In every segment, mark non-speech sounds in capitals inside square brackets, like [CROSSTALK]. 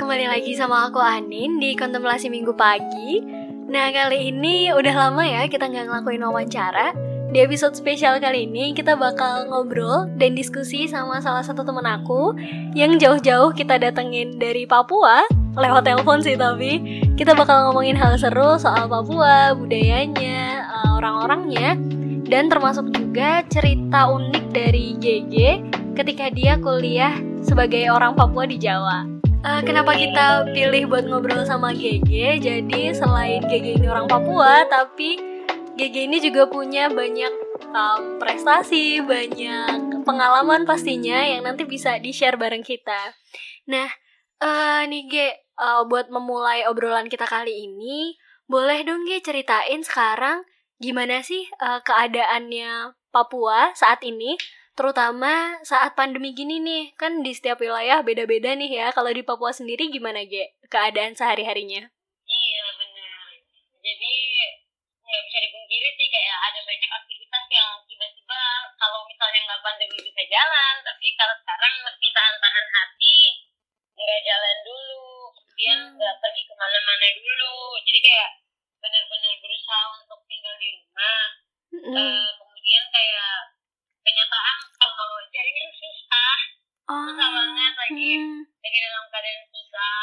kembali lagi sama aku Anin di Kontemplasi Minggu Pagi. Nah kali ini udah lama ya kita nggak ngelakuin wawancara. Di episode spesial kali ini kita bakal ngobrol dan diskusi sama salah satu temen aku Yang jauh-jauh kita datengin dari Papua. Lewat telepon sih tapi Kita bakal ngomongin hal seru soal Papua, budayanya, eh, orang-orangnya Dan termasuk juga cerita unik dari GG ketika dia kuliah sebagai orang Papua di Jawa Uh, kenapa kita pilih buat ngobrol sama GG? Jadi selain GG ini orang Papua, tapi GG ini juga punya banyak um, prestasi, banyak pengalaman pastinya yang nanti bisa di-share bareng kita. Nah, uh, nih G, uh, buat memulai obrolan kita kali ini, boleh dong G ceritain sekarang gimana sih uh, keadaannya Papua saat ini? Terutama saat pandemi gini nih kan di setiap wilayah beda-beda nih ya kalau di Papua sendiri gimana Ge keadaan sehari-harinya iya benar jadi nggak bisa dipungkiri sih kayak ada banyak aktivitas yang tiba-tiba kalau misalnya nggak pandemi bisa jalan tapi kalau sekarang mesti tahan-tahan hati nggak jalan dulu kemudian hmm. nggak hmm. pergi ke mana-mana dulu jadi kayak benar-benar berusaha untuk tinggal di rumah hmm. uh, kemudian kayak kenyataan kalau jaringan susah oh. susah banget lagi hmm. lagi dalam keadaan susah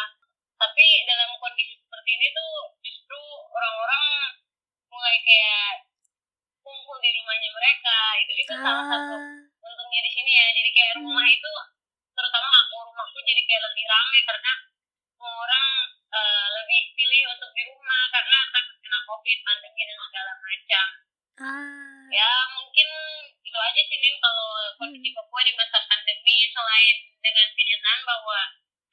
tapi dalam kondisi seperti ini tuh justru orang-orang mulai kayak kumpul di rumahnya mereka itu itu ah. salah satu untungnya di sini ya jadi kayak hmm. rumah itu terutama aku rumahku jadi kayak lebih ramai karena semua orang uh, lebih pilih untuk di rumah karena takut kena covid pandemi dan segala macam ah. ya mungkin aja sih nih kalau kondisi hmm. Papua di masa pandemi selain dengan kenyataan bahwa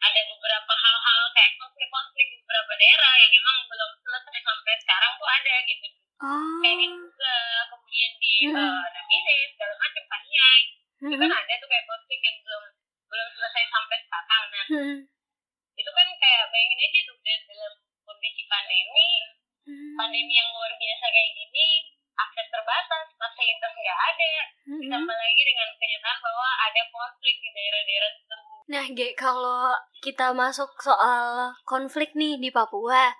ada beberapa hal-hal kayak konflik-konflik di beberapa daerah yang memang belum selesai sampai sekarang tuh ada gitu oh. kayak di juga kemudian di hmm. uh, Namire segala macam Paniai hmm. itu kan ada tuh kayak konflik yang belum belum selesai sampai sekarang nah hmm. itu kan kayak bayangin aja tuh dalam kondisi pandemi hmm. pandemi yang luar biasa kayak gini akses terbatas, fasilitas nggak ada, mm-hmm. ditambah lagi dengan kenyataan bahwa ada konflik di daerah-daerah tertentu. Nah, Ge, kalau kita masuk soal konflik nih di Papua,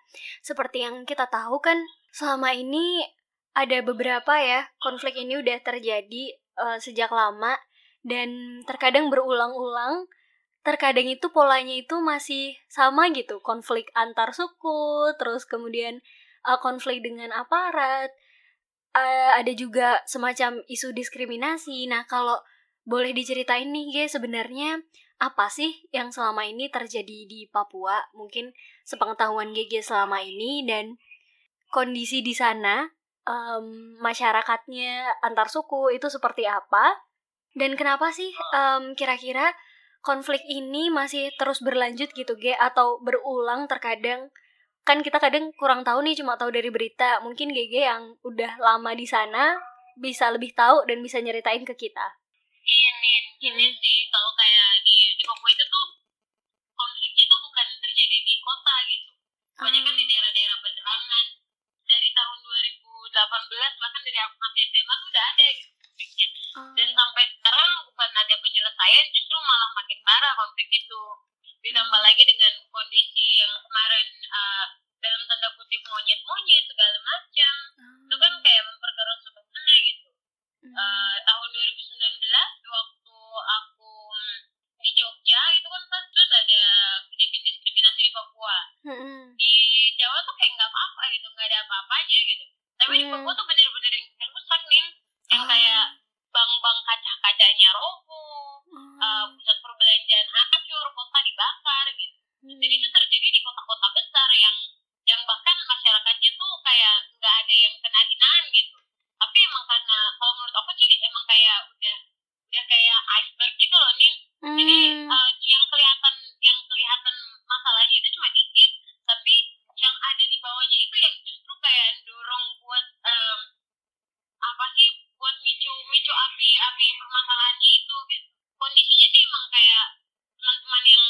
seperti yang kita tahu kan selama ini ada beberapa ya konflik ini udah terjadi uh, sejak lama. Dan terkadang berulang-ulang terkadang itu polanya itu masih sama gitu. Konflik antar suku terus kemudian uh, konflik dengan aparat. Uh, ada juga semacam isu diskriminasi. Nah, kalau boleh diceritain nih, Ge, sebenarnya apa sih yang selama ini terjadi di Papua? Mungkin sepengetahuan GG selama ini dan kondisi di sana, um, masyarakatnya antar suku itu seperti apa? Dan kenapa sih um, kira-kira konflik ini masih terus berlanjut gitu, Ge? Atau berulang terkadang kan kita kadang kurang tahu nih cuma tahu dari berita mungkin GG yang udah lama di sana bisa lebih tahu dan bisa nyeritain ke kita iya nih ini hmm. sih kalau kayak Papua itu tuh konfliknya tuh bukan terjadi di kota gitu. Banyak kan di ah. daerah-daerah pedalaman dari tahun 2018 bahkan dari aku masih SMA tuh udah ada gitu konfliknya. Dan sampai sekarang bukan ada penyelesaian justru malah makin parah konflik itu. Ditambah lagi dengan kondisi yang kemarin uh, dalam tanda kutip monyet-monyet segala macam. Hmm. itu kan kayak memperkeruh suasana gitu. Hmm. uh, tahun 2019 waktu aku di Jogja itu kan pas terus ada kejadian diskriminasi di Papua hmm. di Jawa tuh kayak nggak apa-apa gitu nggak ada apa-apanya gitu tapi hmm. di Papua tuh bener-bener yang rusak nih yang oh. kayak bank-bank kaca-kacanya roboh hmm. uh, pusat perbelanjaan hancur kota dibakar gitu hmm. jadi itu terjadi di kota-kota besar yang yang bahkan masyarakatnya tuh kayak nggak ada yang kena hinaan gitu tapi emang karena kalau menurut aku sih emang kayak udah ya kayak iceberg gitu loh nih hmm. jadi uh, yang kelihatan yang kelihatan masalahnya itu cuma dikit tapi yang ada di bawahnya itu yang justru kayak dorong buat um, apa sih buat micu micu api api permasalahannya itu gitu kondisinya sih emang kayak teman-teman yang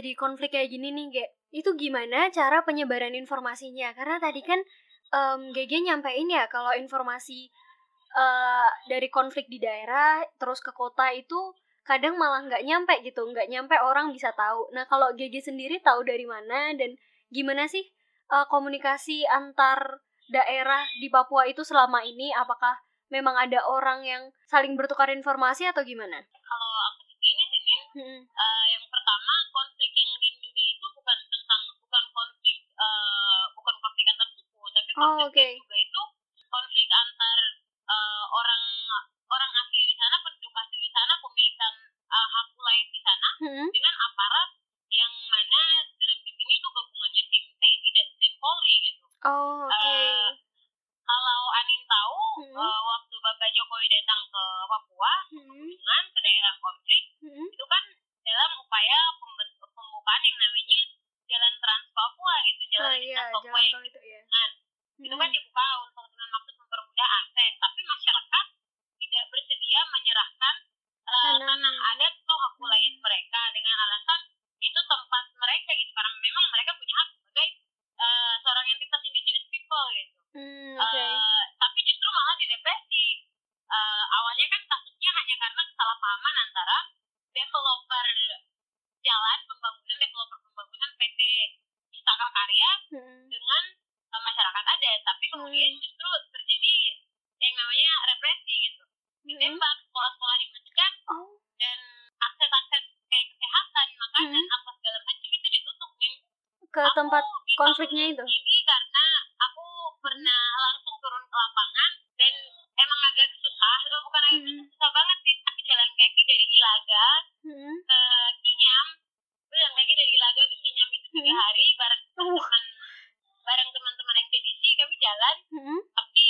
terjadi konflik kayak gini nih, Ge, itu gimana cara penyebaran informasinya? Karena tadi kan em, GG nyampein ya kalau informasi eh, dari konflik di daerah terus ke kota itu kadang malah nggak nyampe gitu, nggak nyampe orang bisa tahu. Nah, kalau GG sendiri tahu dari mana dan gimana sih eh, komunikasi antar daerah di Papua itu selama ini? Apakah memang ada orang yang saling bertukar informasi atau gimana? Kalau aku sih gini sih, Hmm. Eh, yang pertama konflik yang di Indonesia itu bukan tentang bukan konflik eh, bukan konflik antar suku juga itu konflik antar eh, orang orang asli di sana penduduk asli di sana pemilikan eh, hak wilayah di sana Hmm. dengan aparat yang mana dalam tim ini itu gabungannya tim TNI dan TNI Polri gitu. Oh, oke. Eh, kalau Anin tahu Hmm. eh, waktu Bapak Jokowi datang ke Papua Hmm. dengan ke daerah konflik Hmm. itu kan dalam upaya pemben- pembukaan yang namanya Jalan Trans Papua gitu, Oh jalan iya, lintas Papua jalan yang tol itu ya. kan. Itu kan dibuka untuk dengan maksud mempermudah akses, tapi masyarakat tidak bersedia menyerahkan eh, Tanah. tanah adat atau hak wilayah mereka dengan alasan itu tempat mereka gitu karena memang mereka punya hak sebagai eh, seorang entitas indigenous people gitu. Hmm, oke. Eh, tapi justru malah direpresi. Eh, awalnya kan kasusnya hanya karena kesalahpahaman antara developer jalan pembangunan developer pembangunan PT Istaka Karya Hmm. dengan eh, masyarakat adat, tapi kemudian Hmm. justru terjadi yang namanya represi gitu. Hmm. Ditembak, sekolah-sekolah dimatikan Oh, dan akses-akses kayak kesehatan, makanan, Hmm. apa segala macam itu ditutup nih ke Aku tempat di konfliknya tahun itu. Ini karena aku pernah langsung turun ke lapangan dan emang agak susah, eh, bukan agak Hmm. susah, susah banget sih. Aku jalan kaki dari Ilaga Hmm. ke Kinyam, Aku jalan kaki dari Ilaga ke Kinyam itu tiga Hmm. hari bareng Uh. teman bareng teman-teman ekspedisi kami jalan, Hmm. tapi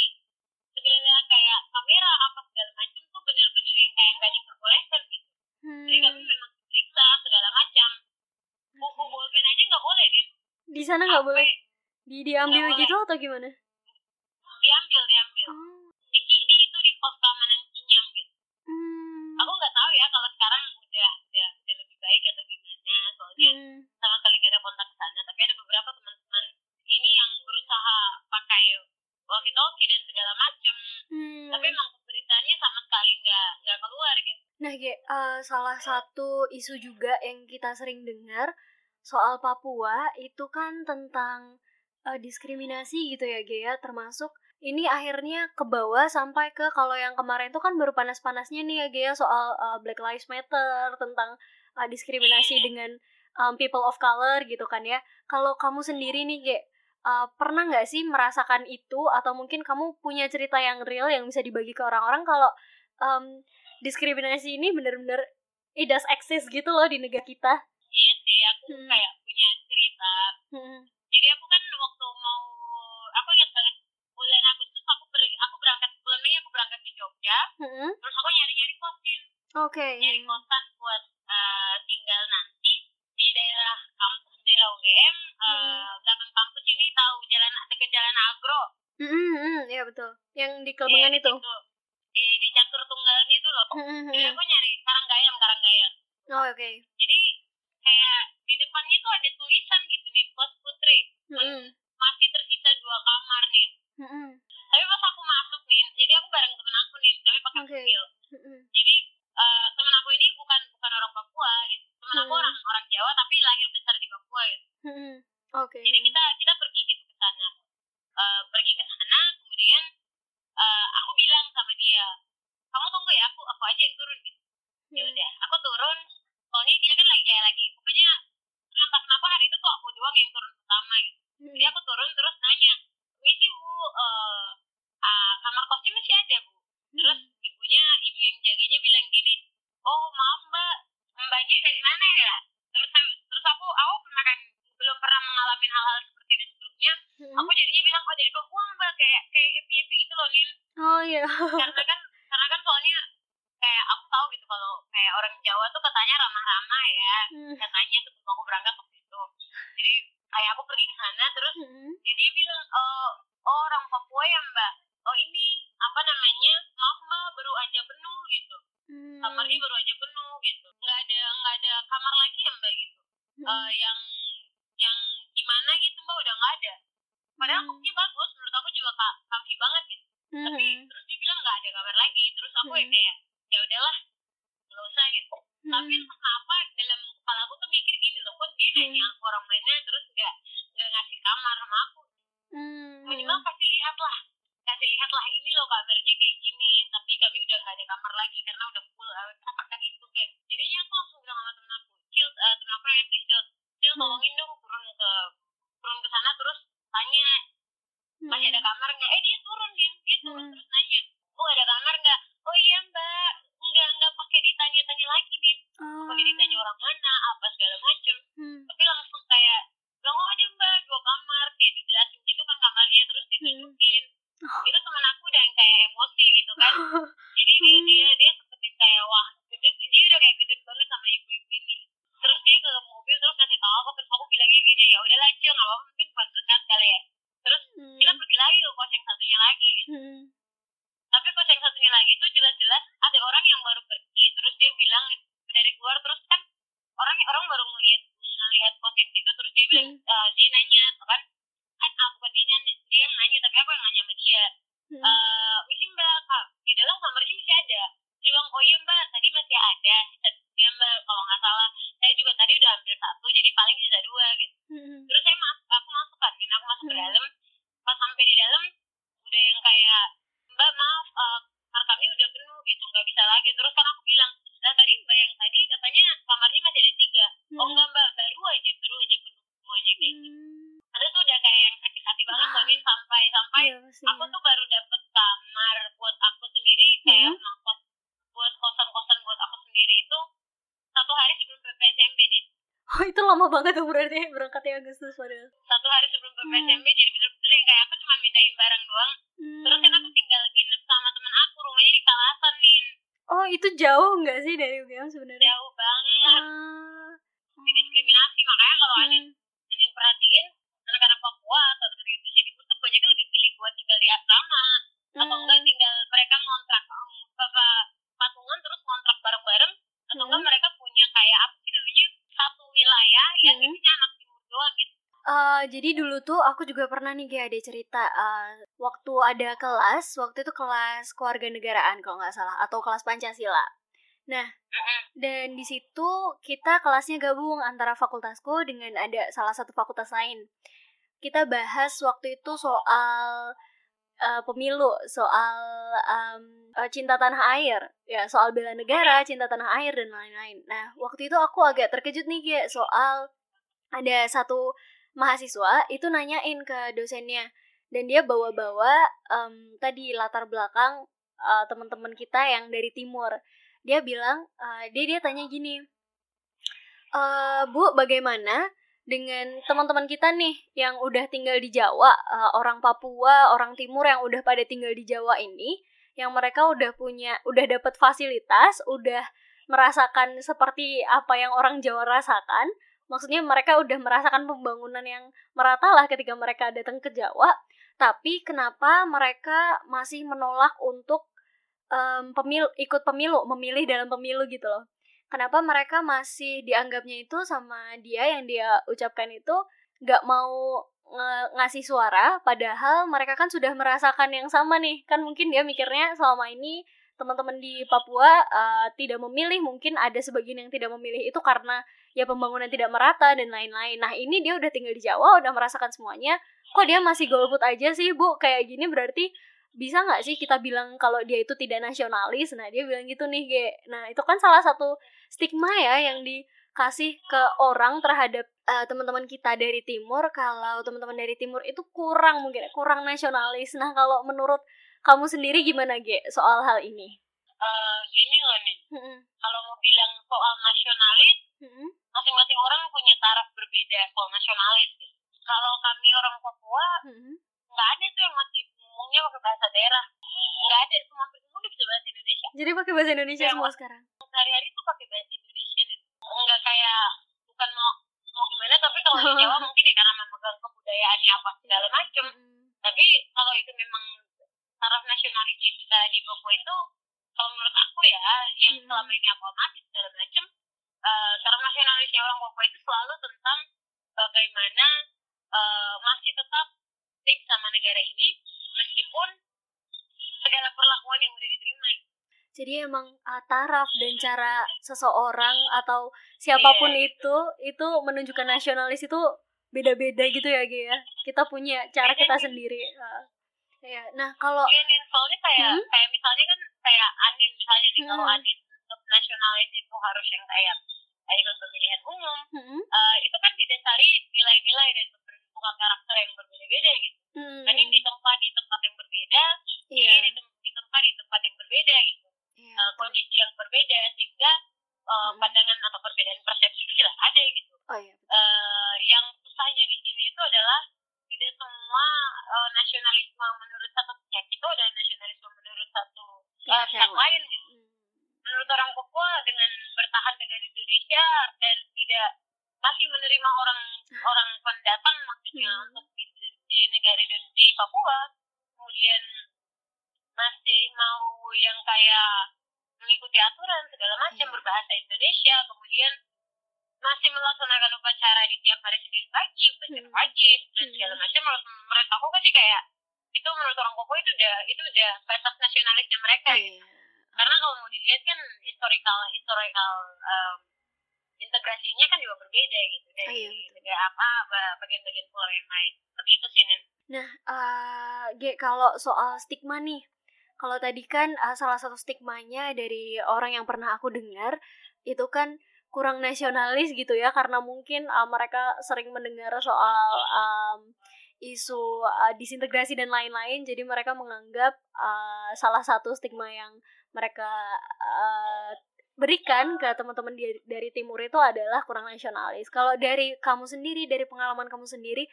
sebenarnya kayak kamera apa segala macam tuh bener-bener yang kayak nggak diperbolehkan gitu. Jadi kami Hmm. memang diperiksa segala macam. Buku bolpen aja nggak boleh nih. Di sana nggak boleh di diambil boleh. gitu atau gimana? diambil diambil. Oh. di, di itu di pos keamanan Kinyam gitu. Hmm. Aku nggak tahu ya kalau sekarang udah udah, udah lebih baik atau gimana soalnya Hmm. sama sekali nggak ada kontak ke sana. Tapi ada beberapa teman-teman ini yang berusaha pakai walkie talkie dan segala macem. Hmm. Tapi emang pemberitaannya sama sekali nggak nggak keluar gitu. Nah, Ge, eh, salah satu isu juga yang kita sering dengar soal Papua itu kan tentang eh, diskriminasi gitu ya, Ge ya, termasuk ini akhirnya ke bawah sampai ke kalau yang kemarin itu kan baru panas-panasnya nih ya, Ge ya, soal eh, Black Lives Matter, tentang eh, diskriminasi Iya. dengan um, people of color gitu kan ya. Kalau kamu sendiri nih, Ge, eh, pernah nggak sih merasakan itu atau mungkin kamu punya cerita yang real yang bisa dibagi ke orang-orang kalau em, diskriminasi ini bener-bener it does exist gitu loh di negara kita. Iya sih aku Hmm. kayak punya cerita Hmm. jadi aku kan waktu mau aku ingat banget bulan Agustus aku ber- aku berangkat bulan Mei aku berangkat ke Jogja Hmm. terus aku nyari nyari kosin Oke. nyari kosan buat eh, tinggal nanti di daerah kampus daerah UGM eh, belakang kampus ini tahu jalan dekat jalan Agro Hmm, hmm, hmm, iya betul. Yang di Iya, di itu. situ. iya di catur tunggal situ loh Hmm, hmm, jadi hmm. aku nyari Karanggayam Karanggayam Oh, oke. jadi kayak di depannya tuh ada tulisan gitu nih kos putri Hmm. masih tersisa dua kamar nih Hmm. tapi pas aku masuk nih jadi aku bareng temen aku nih tapi pakai Oke. mobil Hmm. jadi eh, temen aku ini bukan bukan orang Papua gitu temen aku Hmm. orang orang Jawa tapi lahir besar di Papua gitu Hmm. Oke. jadi kita kita pergi gitu ke sana Eh, pergi ke sana kemudian eh, aku bilang sama dia kamu tunggu ya aku aku aja yang turun gitu ya Hmm. udah aku turun soalnya dia kan lagi kayak lagi pokoknya entah kenapa hari itu tuh aku doang yang turun pertama gitu Hmm. jadi aku turun terus nanya misi bu eh, ah, kamar kosnya masih ada bu terus ibunya ibu yang jaganya bilang gini oh maaf mbak mbaknya dari mana ya terus terus aku aku pernah kan belum pernah mengalami hal-hal seperti ini sebelumnya Hmm. aku jadinya bilang oh dari Papua mbak kayak kayak happy happy gitu loh nin Oh iya. karena kan karena kan soalnya kayak aku tahu gitu kalau kayak orang Jawa tuh katanya ramah-ramah ya Hmm. katanya sebelum aku berangkat waktu itu jadi kayak aku pergi ke sana terus Hmm. jadi dia bilang oh, oh orang Papua ya mbak oh ini apa namanya maaf mbak baru aja penuh gitu Hmm. kamarnya baru aja penuh gitu nggak ada nggak ada kamar lagi ya mbak gitu Hmm. Eh, yang yang gimana gitu mbak udah nggak ada padahal Hmm. kosnya bagus menurut aku juga kak comfy banget gitu tapi Hmm. terus dia bilang nggak ada kamar lagi terus aku ya Hmm. kayak ya udahlah nggak usah gitu tapi Hmm. entah kenapa dalam kepala aku tuh mikir gini loh kok dia nanya aku orang mana terus nggak nggak ngasih kamar sama aku Hmm. minimal kasih lihat lah kasih lihat lah ini loh kamarnya kayak gini tapi kami udah nggak ada kamar lagi karena udah full eh, apakah itu kayak jadinya aku langsung bilang sama temen aku Cil eh, temen aku namanya Priscil Cil Hmm. tolongin dong turun ke turun ke sana terus tanya masih ada Hmm. kamar nggak eh dia turun nih dia turun Hmm. terus nanya oh ada kamar nggak oh iya mbak nggak nggak pakai ditanya-tanya lagi nih Oh. pakai ditanya orang mana apa segala macem Hmm. tapi langsung kayak bilang oh ada mbak dua kamar kayak dijelasin gitu kan kamarnya terus ditunjukin Oh. itu temen aku udah yang kayak emosi gitu kan [LAUGHS] jadi dia Hmm. dia dia seperti kayak wah gede dia udah kayak gede banget sama ibu-ibu ini terus dia ke mobil terus ngasih tahu aku terus aku bilangnya gini ya udah lah cil nggak apa-apa mungkin bukan berkat kali ya terus Hmm. kita pergi lagi ke kos yang satunya lagi gitu Hmm. tapi kos yang satunya lagi tuh jelas-jelas ada orang yang baru pergi terus dia bilang dari keluar terus kan orang orang baru ngelihat ngelihat kos yang situ terus dia bilang Hmm. eh, dia nanya tuh kan kan ah, bukan dia nanya dia yang nanya tapi aku yang nanya sama dia Hmm. eh misi mbak kak di dalam kamarnya masih ada dia bilang oh iya mbak tadi masih ada sisa tiga mbak kalau nggak salah saya juga tadi udah ambil satu jadi paling sisa dua gitu Hmm. terus saya masuk aku masuk kan dan aku masuk ke Hmm. dalam pas sampai di dalam udah yang kayak mbak maaf eh, kamar kami udah penuh gitu nggak bisa lagi terus kan aku bilang nah tadi mbak yang tadi katanya kamarnya masih ada tiga oh Hmm. enggak mbak baru aja baru aja penuh semuanya kayak gitu Hmm. terus tuh udah kayak yang sakit hati banget Ah. soalnya sampai sampai Iya, pasti. aku tuh baru dapet kamar buat aku sendiri kayak Hmm. ngekos buat kosan-kosan buat aku sendiri itu satu hari sebelum PPSMB nih Oh itu lama banget tuh berarti berangkatnya Agustus padahal. satu hari sebelum Hmm. PPSMB jadi bener-bener yang kayak aku cuma mindahin barang doang Hmm. terus kan aku tinggal nginep sama temen aku rumahnya di Kalasan nih Oh itu jauh nggak sih dari UGM sebenarnya? jauh banget Ah. didiskriminasi makanya kalau Anin Hmm. Anin perhatiin anak-anak Papua atau anak Indonesia Timur tuh banyak kan lebih pilih buat tinggal di asrama atau Hmm. enggak tinggal mereka ngontrak um, apa patungan terus ngontrak bareng-bareng atau enggak Hmm. mereka punya kayak apa satu wilayah yang Hmm. isinya anak timur doang gitu Eh, jadi dulu tuh aku juga pernah nih kayak ada cerita eh, waktu ada kelas waktu itu kelas kewarganegaraan kalau nggak salah atau kelas Pancasila. Nah dan di situ kita kelasnya gabung antara fakultasku dengan ada salah satu fakultas lain. Kita bahas waktu itu soal eh, pemilu, soal eh, cinta tanah air, ya soal bela negara, cinta tanah air dan lain-lain. Nah waktu itu aku agak terkejut nih kayak soal ada satu mahasiswa itu nanyain ke dosennya. Dan dia bawa-bawa em, tadi latar belakang eh, teman-teman kita yang dari timur. Dia bilang eh, dia dia tanya gini uh, Bu, bagaimana dengan teman-teman kita nih yang udah tinggal di Jawa, uh, orang Papua, orang Timur yang udah pada tinggal di Jawa ini, yang mereka udah punya, udah dapat fasilitas, udah merasakan seperti apa yang orang Jawa rasakan. Maksudnya mereka udah merasakan pembangunan yang merata lah ketika mereka datang ke Jawa. Tapi kenapa mereka masih menolak untuk um, pemilu, ikut pemilu, memilih dalam pemilu gitu loh? Kenapa mereka masih dianggapnya itu sama dia yang dia ucapkan itu gak mau ng ngasih suara padahal mereka kan sudah merasakan yang sama nih. Kan mungkin dia mikirnya selama ini teman-teman di Papua uh, tidak memilih mungkin ada sebagian yang tidak memilih itu karena ya pembangunan tidak merata dan lain-lain. Nah ini dia udah tinggal di Jawa udah merasakan semuanya kok dia masih golput aja sih bu? Kayak gini berarti bisa nggak sih kita bilang kalau dia itu tidak nasionalis? Nah dia bilang gitu nih Ge. Nah itu kan salah satu stigma ya yang dikasih ke orang terhadap uh, teman-teman kita dari timur kalau teman-teman dari timur itu kurang mungkin kurang nasionalis nah kalau menurut kamu sendiri gimana Ge soal hal ini uh, gini loh nih hmm. kalau mau bilang soal nasionalis hmm. masing-masing orang punya taraf berbeda soal nasionalis kalau kami orang Papua hmm. nggak ada tuh yang masih ngomongnya pakai bahasa daerah. Nggak ada semua semua udah bisa bahasa Indonesia. Jadi pakai bahasa Indonesia ya, semua sekarang? sehari-hari tuh pakai bahasa Indonesia nih. Nggak kayak bukan mau mau gimana tapi kalau di Jawa [LAUGHS] mungkin ya karena memegang kebudayaannya apa segala macem. Tapi kalau itu memang taraf nasionalisnya kita di Papua itu kalau menurut aku ya yang selama ini aku amati segala macem uh, taraf nasionalisnya orang Papua itu selalu tentang bagaimana uh, masih tetap stick sama negara ini meskipun segala perlakuan yang udah diterima jadi emang uh, taraf dan cara seseorang atau siapa pun yeah. itu itu menunjukkan nasionalis itu beda-beda gitu ya Gia ya kita punya cara kita sendiri uh, ya nah kalau iya nih soalnya kayak hmm? kayak misalnya kan kayak Anin misalnya nih hmm. kalau Anin untuk nasionalis itu harus yang kayak kayak ikut pemilihan umum hmm. uh, itu kan didasari nilai-nilai dan membentuk karakter yang berbeda-beda gitu hmm. kan di tempat di tempat yang berbeda yeah. di, di tempat di tempat yang berbeda gitu yeah. Iya, uh, kondisi yang berbeda sehingga uh, hmm. pandangan atau perbedaan persepsi itu jelas ada gitu oh, iya, uh, yang susahnya di sini itu adalah tidak semua uh, nasionalisme menurut satu pihak itu ada nasionalisme menurut satu uh, pihak lain gitu. Hmm. Menurut orang Papua dengan bertahan dengan Indonesia dan tidak masih menerima orang orang pendatang maksudnya hmm. untuk di, di negara Indonesia di Papua kemudian masih mau yang kayak mengikuti aturan segala macam hmm. berbahasa Indonesia kemudian masih melaksanakan upacara di tiap hari Senin pagi upacara hmm. wajib dan hmm. segala macam menurut, menurut aku kan sih kayak itu menurut orang Papua itu udah itu udah batas nasionalisnya mereka hmm. gitu karena kalau mau dilihat kan historical historical um, integrasinya kan juga berbeda gitu dari oh, iya, apa bagian-bagian pulau yang lain. Seperti itu sih nah uh, G kalau soal stigma nih kalau tadi kan uh, salah satu stigmanya dari orang yang pernah aku dengar itu kan kurang nasionalis gitu ya karena mungkin uh, mereka sering mendengar soal um, isu uh, disintegrasi dan lain-lain jadi mereka menganggap uh, salah satu stigma yang mereka uh, berikan ke teman-teman dari timur itu adalah kurang nasionalis. Kalau dari kamu sendiri, dari pengalaman kamu sendiri,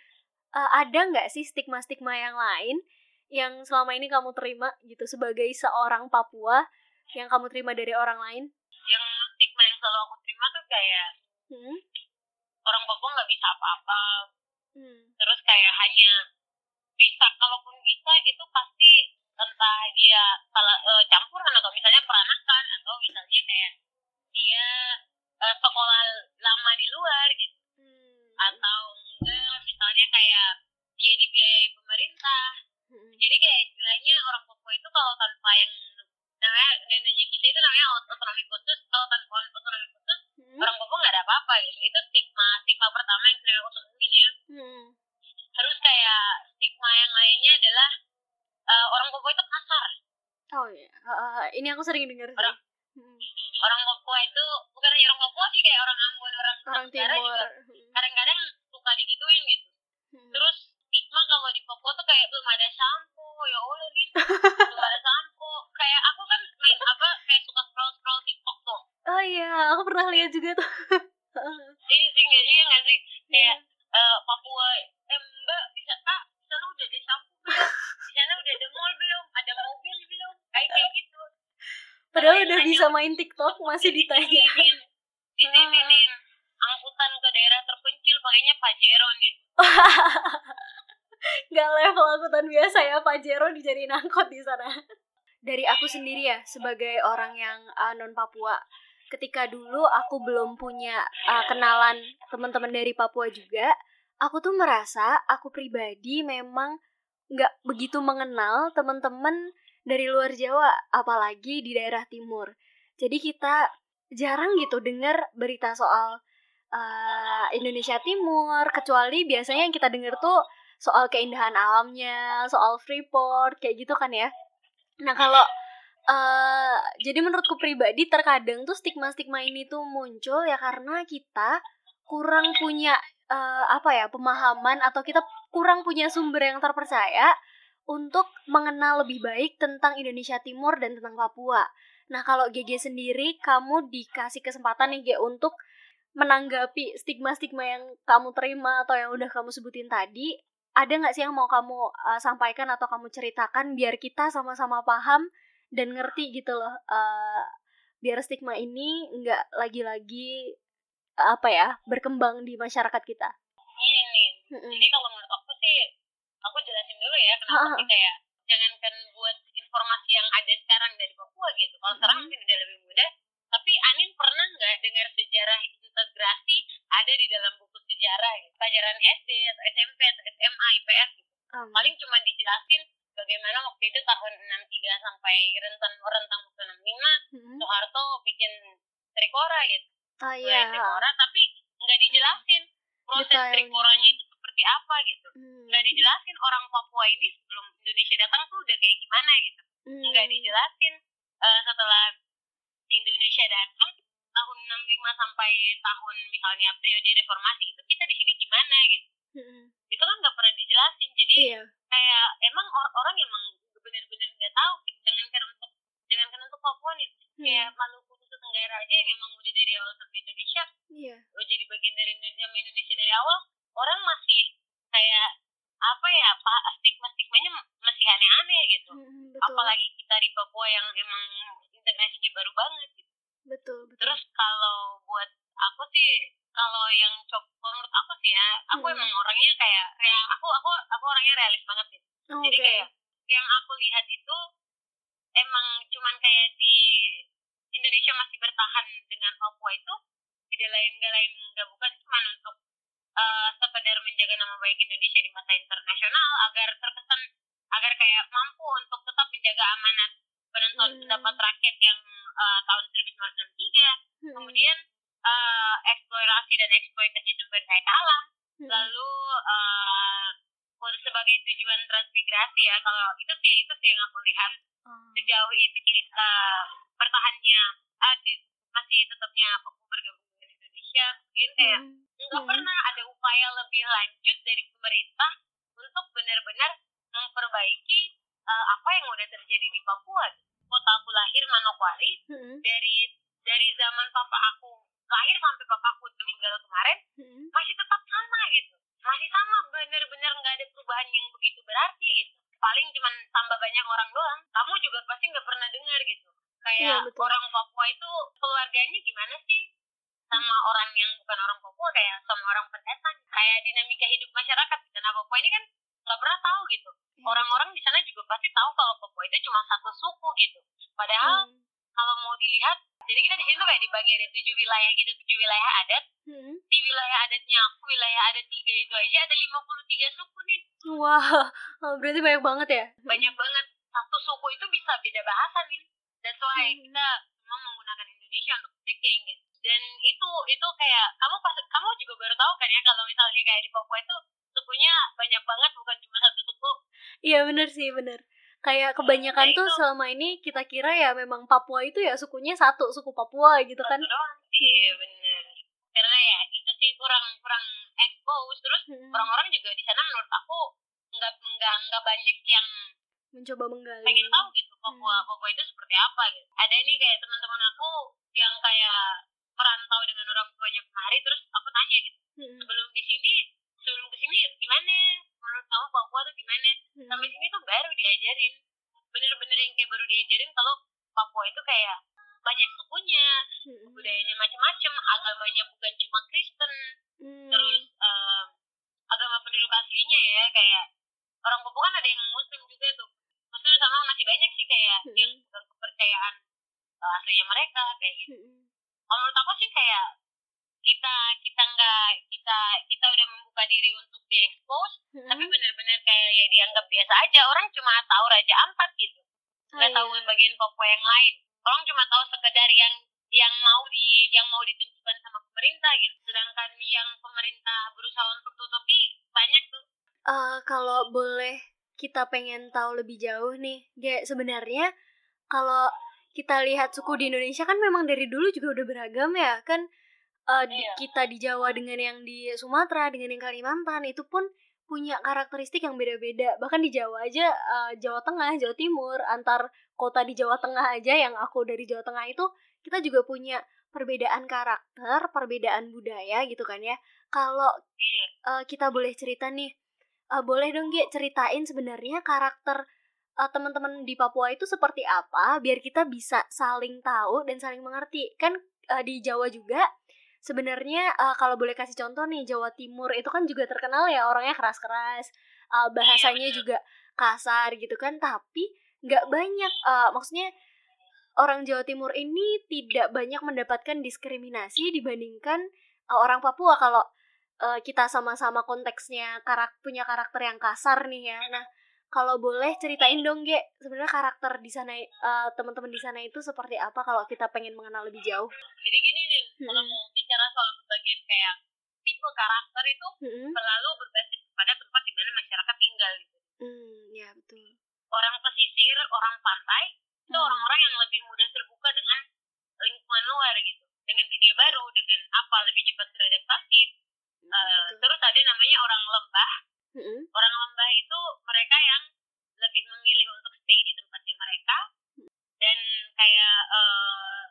uh, ada nggak sih stigma-stigma yang lain yang selama ini kamu terima gitu sebagai seorang Papua yang kamu terima dari orang lain? Yang stigma yang selalu aku terima tuh kayak hmm? orang Papua nggak bisa apa-apa, hmm. terus kayak hanya bisa kalaupun bisa itu pasti entah dia salah uh, campuran atau misalnya peranakan atau misalnya kayak dia uh, sekolah lama di luar gitu hmm. atau enggak misalnya kayak dia dibiayai pemerintah hmm. jadi kayak istilahnya orang Papua itu kalau tanpa yang namanya neneknya kita itu namanya otonomi khusus kalau tanpa otonomi khusus hmm. orang Papua nggak ada apa-apa gitu itu stigma stigma pertama yang sering aku temuin ya hmm. terus kayak stigma yang lainnya adalah uh, orang Papua itu kasar. Oh iya, uh, ini aku sering dengar sih. Orang, hmm. orang Papua itu bukan hanya orang Papua sih kayak orang Ambon, orang, orang Timur. Juga hmm. kadang-kadang suka digituin gitu. Hmm. Terus stigma kalau di Papua tuh kayak belum ada sampo, ya Allah nih, [LAUGHS] belum ada sampo. Kayak aku kan main apa kayak suka scroll scroll TikTok tuh. Oh iya, aku pernah lihat juga tuh. [LAUGHS] kayak eh, Papua eh mbak bisa kak di sana udah ada belum di sana udah ada mall belum ada mobil belum kayak kayak gitu Padahal udah bisa main TikTok masih ditanya. dititipin dititipin angkutan ke daerah terpencil pakainya Pajero [LAUGHS] nih Gak level angkutan biasa ya Pajero dijadiin angkot di sana. Dari aku sendiri ya sebagai orang yang uh, non Papua. Ketika dulu aku belum punya uh, kenalan teman-teman dari Papua juga, aku tuh merasa aku pribadi memang nggak begitu mengenal teman-teman dari luar Jawa, apalagi di daerah timur. Jadi kita jarang gitu dengar berita soal uh, Indonesia Timur, kecuali biasanya yang kita dengar tuh soal keindahan alamnya, soal Freeport, kayak gitu kan ya. Nah kalau uh, jadi menurutku pribadi terkadang tuh stigma-stigma ini tuh muncul ya karena kita kurang punya uh, apa ya pemahaman atau kita kurang punya sumber yang terpercaya untuk mengenal lebih baik tentang Indonesia Timur dan tentang Papua. Nah kalau GG sendiri kamu dikasih kesempatan nih G untuk menanggapi stigma-stigma yang kamu terima atau yang udah kamu sebutin tadi ada nggak sih yang mau kamu uh, sampaikan atau kamu ceritakan biar kita sama-sama paham dan ngerti gitu loh uh, biar stigma ini nggak lagi-lagi uh, apa ya berkembang di masyarakat kita. ini nih Mm-mm. jadi kalau menurut aku sih aku jelasin dulu ya kenapa Ha-ha. sih kayak jangankan buat informasi yang ada sekarang dari Papua gitu kalau sekarang Mhm. mungkin udah lebih mudah tapi Anin pernah nggak dengar sejarah integrasi ada di dalam buku sejarah gitu pelajaran SD atau SMP atau SMA IPS gitu Um, paling cuma dijelasin bagaimana waktu itu tahun 63 sampai rentan rentang waktu 65 mm-mm. Soeharto bikin Trikora gitu Oh iya. Trikora tapi nggak dijelasin proses Detailnya. Trikoranya itu Hmm. nggak dijelasin orang Papua ini sebelum Indonesia datang tuh udah kayak gimana gitu Hmm. nggak dijelasin eh, setelah Indonesia datang tahun 65 sampai tahun misalnya periode reformasi itu kita di sini gimana gitu Mm-mm. itu kan nggak pernah dijelasin jadi Iya. kayak emang or- orang emang bener-bener nggak tahu gitu. jangankan untuk jangankan untuk Papua nih Hmm. kayak Maluku Nusa Tenggara aja yang emang udah dari awal sampai Indonesia Iya. udah jadi bagian dari Indonesia sama Indonesia dari awal orang masih kayak apa ya pak stigma stigmanya masih aneh-aneh gitu Mm-mm, betul. apalagi kita di Papua yang emang integrasinya baru banget gitu. betul, betul. terus kalau buat aku sih kalau yang coba menurut aku sih ya aku Hmm. emang orangnya kayak real aku aku aku orangnya realis banget gitu Oh, jadi oke. kayak yang aku lihat itu emang cuman kayak di Indonesia masih bertahan dengan Papua itu tidak lain gak lain gak bukan cuma untuk eh, sekedar menjaga nama baik Indonesia di mata internasional agar terkesan agar kayak mampu untuk tetap menjaga amanat penentuan Hmm. pendapat rakyat yang eh, tahun 1963 Mm-mm. kemudian eh, eksplorasi dan eksploitasi sumber daya alam Mm-mm. Lalu eh untuk sebagai tujuan transmigrasi ya kalau itu sih itu sih yang aku lihat Oh. sejauh ini bertahannya ah, di- masih tetapnya Papua bergabung dengan Indonesia mungkin kayak Mm. nggak Hmm. pernah ada upaya lebih lanjut dari pemerintah untuk benar-benar memperbaiki eh, apa yang udah terjadi di Papua kota aku lahir Manokwari Mm-mm. dari dari zaman papa aku lahir sampai papa aku meninggal kemarin Mm-mm. masih tetap sama gitu. Masih sama bener-bener nggak ada perubahan yang begitu berarti gitu. Paling cuman tambah banyak orang doang. Kamu juga pasti nggak pernah dengar gitu. Kayak betul. orang Papua itu keluarganya gimana sih? Sama orang yang bukan orang Papua kayak sama orang pendatang kayak dinamika hidup masyarakat karena Papua ini kan nggak pernah tahu gitu. Iya, orang-orang di sana juga pasti tahu kalau Papua itu cuma satu suku gitu. Padahal betul. Kalau mau dilihat jadi kita di sini tuh kayak dibagi ada tujuh wilayah gitu tujuh wilayah adat Mm-mm. di wilayah adatnya aku wilayah adat tiga itu aja ada 53 suku nih Wah, oh, berarti banyak banget ya? banyak banget satu suku itu bisa beda bahasa nih that's why Hmm. kita semua menggunakan Indonesia untuk speaking gitu dan itu itu kayak kamu pas kamu juga baru tahu kan ya kalau misalnya kayak di Papua itu sukunya banyak banget bukan cuma satu suku Iya bener sih, bener. Kayak kebanyakan Ya, tuh selama ini kita kira ya memang Papua itu ya sukunya satu, suku Papua gitu kan. doang iya bener karena ya itu sih kurang kurang expose terus Mm-mm. orang-orang juga di sana menurut aku nggak nggak nggak banyak yang Mencoba menggali. pengen tahu gitu Papua Hmm. Papua itu seperti apa gitu ada ini kayak teman-teman aku yang kayak merantau dengan orang tuanya kemari terus aku tanya gitu Mm-mm. sebelum di sini menurut kamu Papua tuh gimana hmm. sampai sini tuh baru diajarin bener-bener yang kayak baru diajarin kalau Papua itu kayak banyak sukunya hmm. budayanya macam-macam agamanya bukan cuma Kristen hmm. terus um, agama penduduk aslinya ya kayak orang Papua kan ada yang Muslim juga tuh maksudnya sama masih banyak sih kayak hmm. yang kepercayaan uh, aslinya mereka kayak gitu hmm. menurut aku sih kayak kita kita nggak kita kita udah membuka diri untuk diekspos tapi Mm-mm. bener-bener kayak ya dianggap biasa aja. Orang cuma tahu Raja Ampat gitu. Oh, nggak tahu iya. bagian Papua yang lain. Orang cuma tahu sekedar yang yang mau di yang mau ditunjukkan sama pemerintah gitu. Sedangkan yang pemerintah berusaha untuk tutupi banyak tuh. Eh, kalau boleh kita pengen tahu lebih jauh nih, Ge, sebenarnya kalau kita lihat suku di Indonesia kan memang dari dulu juga udah beragam ya, kan eh, di- Iya. kita di Jawa dengan yang di Sumatera dengan yang Kalimantan itu pun punya karakteristik yang beda-beda. Bahkan di Jawa aja, eh, Jawa Tengah, Jawa Timur, antar kota di Jawa Tengah aja yang aku dari Jawa Tengah itu kita juga punya perbedaan karakter, perbedaan budaya gitu kan ya. Kalau eh, kita boleh cerita nih Eh, boleh dong Gi ceritain sebenarnya karakter eh, teman-teman di Papua itu seperti apa biar kita bisa saling tahu dan saling mengerti kan eh, di Jawa juga sebenarnya eh, kalau boleh kasih contoh nih Jawa Timur itu kan juga terkenal ya orangnya keras-keras eh, bahasanya juga kasar gitu kan tapi nggak banyak eh, maksudnya orang Jawa Timur ini tidak banyak mendapatkan diskriminasi dibandingkan eh, orang Papua kalau eh, kita sama-sama konteksnya karak punya karakter yang kasar nih ya. Nah, kalau boleh ceritain dong, Ge, sebenarnya karakter di sana eh, teman-teman di sana itu seperti apa kalau kita pengen mengenal lebih jauh? jadi gini nih kalau Mm-mm. mau bicara soal bagian kayak tipe karakter itu Mm-mm. selalu berbasis pada tempat di mana masyarakat tinggal gitu Hmm, ya betul. orang pesisir orang pantai itu Hmm. orang-orang yang lebih mudah terbuka dengan lingkungan luar gitu dengan dunia baru dengan apa lebih cepat beradaptasi Hmm, betul. terus ada namanya orang lembah Mm-mm. orang lembah itu mereka yang lebih memilih untuk stay di tempatnya mereka. Dan kayak eh,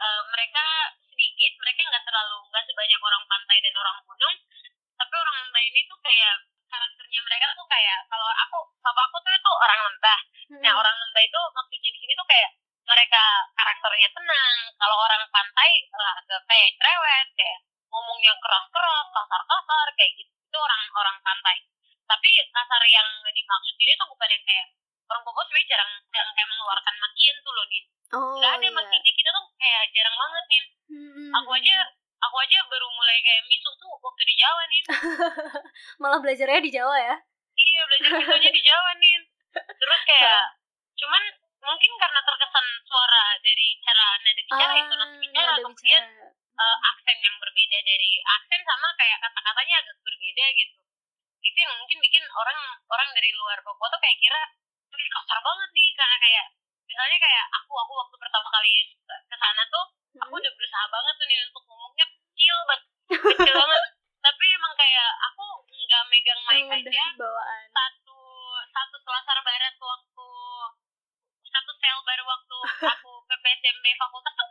eh, mereka sedikit mereka nggak terlalu nggak sebanyak orang pantai dan orang gunung. Tapi orang lembah ini tuh kayak karakternya mereka tuh kayak kalau aku papa aku tuh itu orang lembah. Nah Mm-mm. orang lembah itu maksudnya di sini tuh kayak mereka karakternya tenang. Kalau orang pantai eh, agak kayak cerewet kayak ngomongnya keras-keras kasar-kasar kayak gitu itu orang-orang pantai tapi kasar yang dimaksud ini tuh bukan yang kayak orang Papua sebenarnya jarang jarang kayak mengeluarkan makian tuh loh nin Oh, nggak ada iya. makian di kita tuh kayak jarang banget nin Mm-mm. aku aja aku aja baru mulai kayak misuh tuh waktu di Jawa nin [LAUGHS] malah belajarnya di Jawa ya. iya belajar misuhnya di Jawa nin terus kayak cuman mungkin karena terkesan suara dari cara nada bicara Ah, intonasi bicara nada kemudian bicara. Eh, aksen yang berbeda dari aksen sama kayak kata-katanya agak berbeda gitu itu yang mungkin bikin orang orang dari luar Papua tuh kayak kira "Wih, kasar banget nih karena kayak misalnya kayak aku aku waktu pertama kali ke sana tuh aku Mm. udah berusaha banget tuh nih untuk ngomongnya kecil banget kecil [LAUGHS] banget tapi emang kayak aku nggak megang mic aja bawaan. satu satu selasar barat waktu satu sel baru waktu aku [LAUGHS] PPSMB fakultas tuh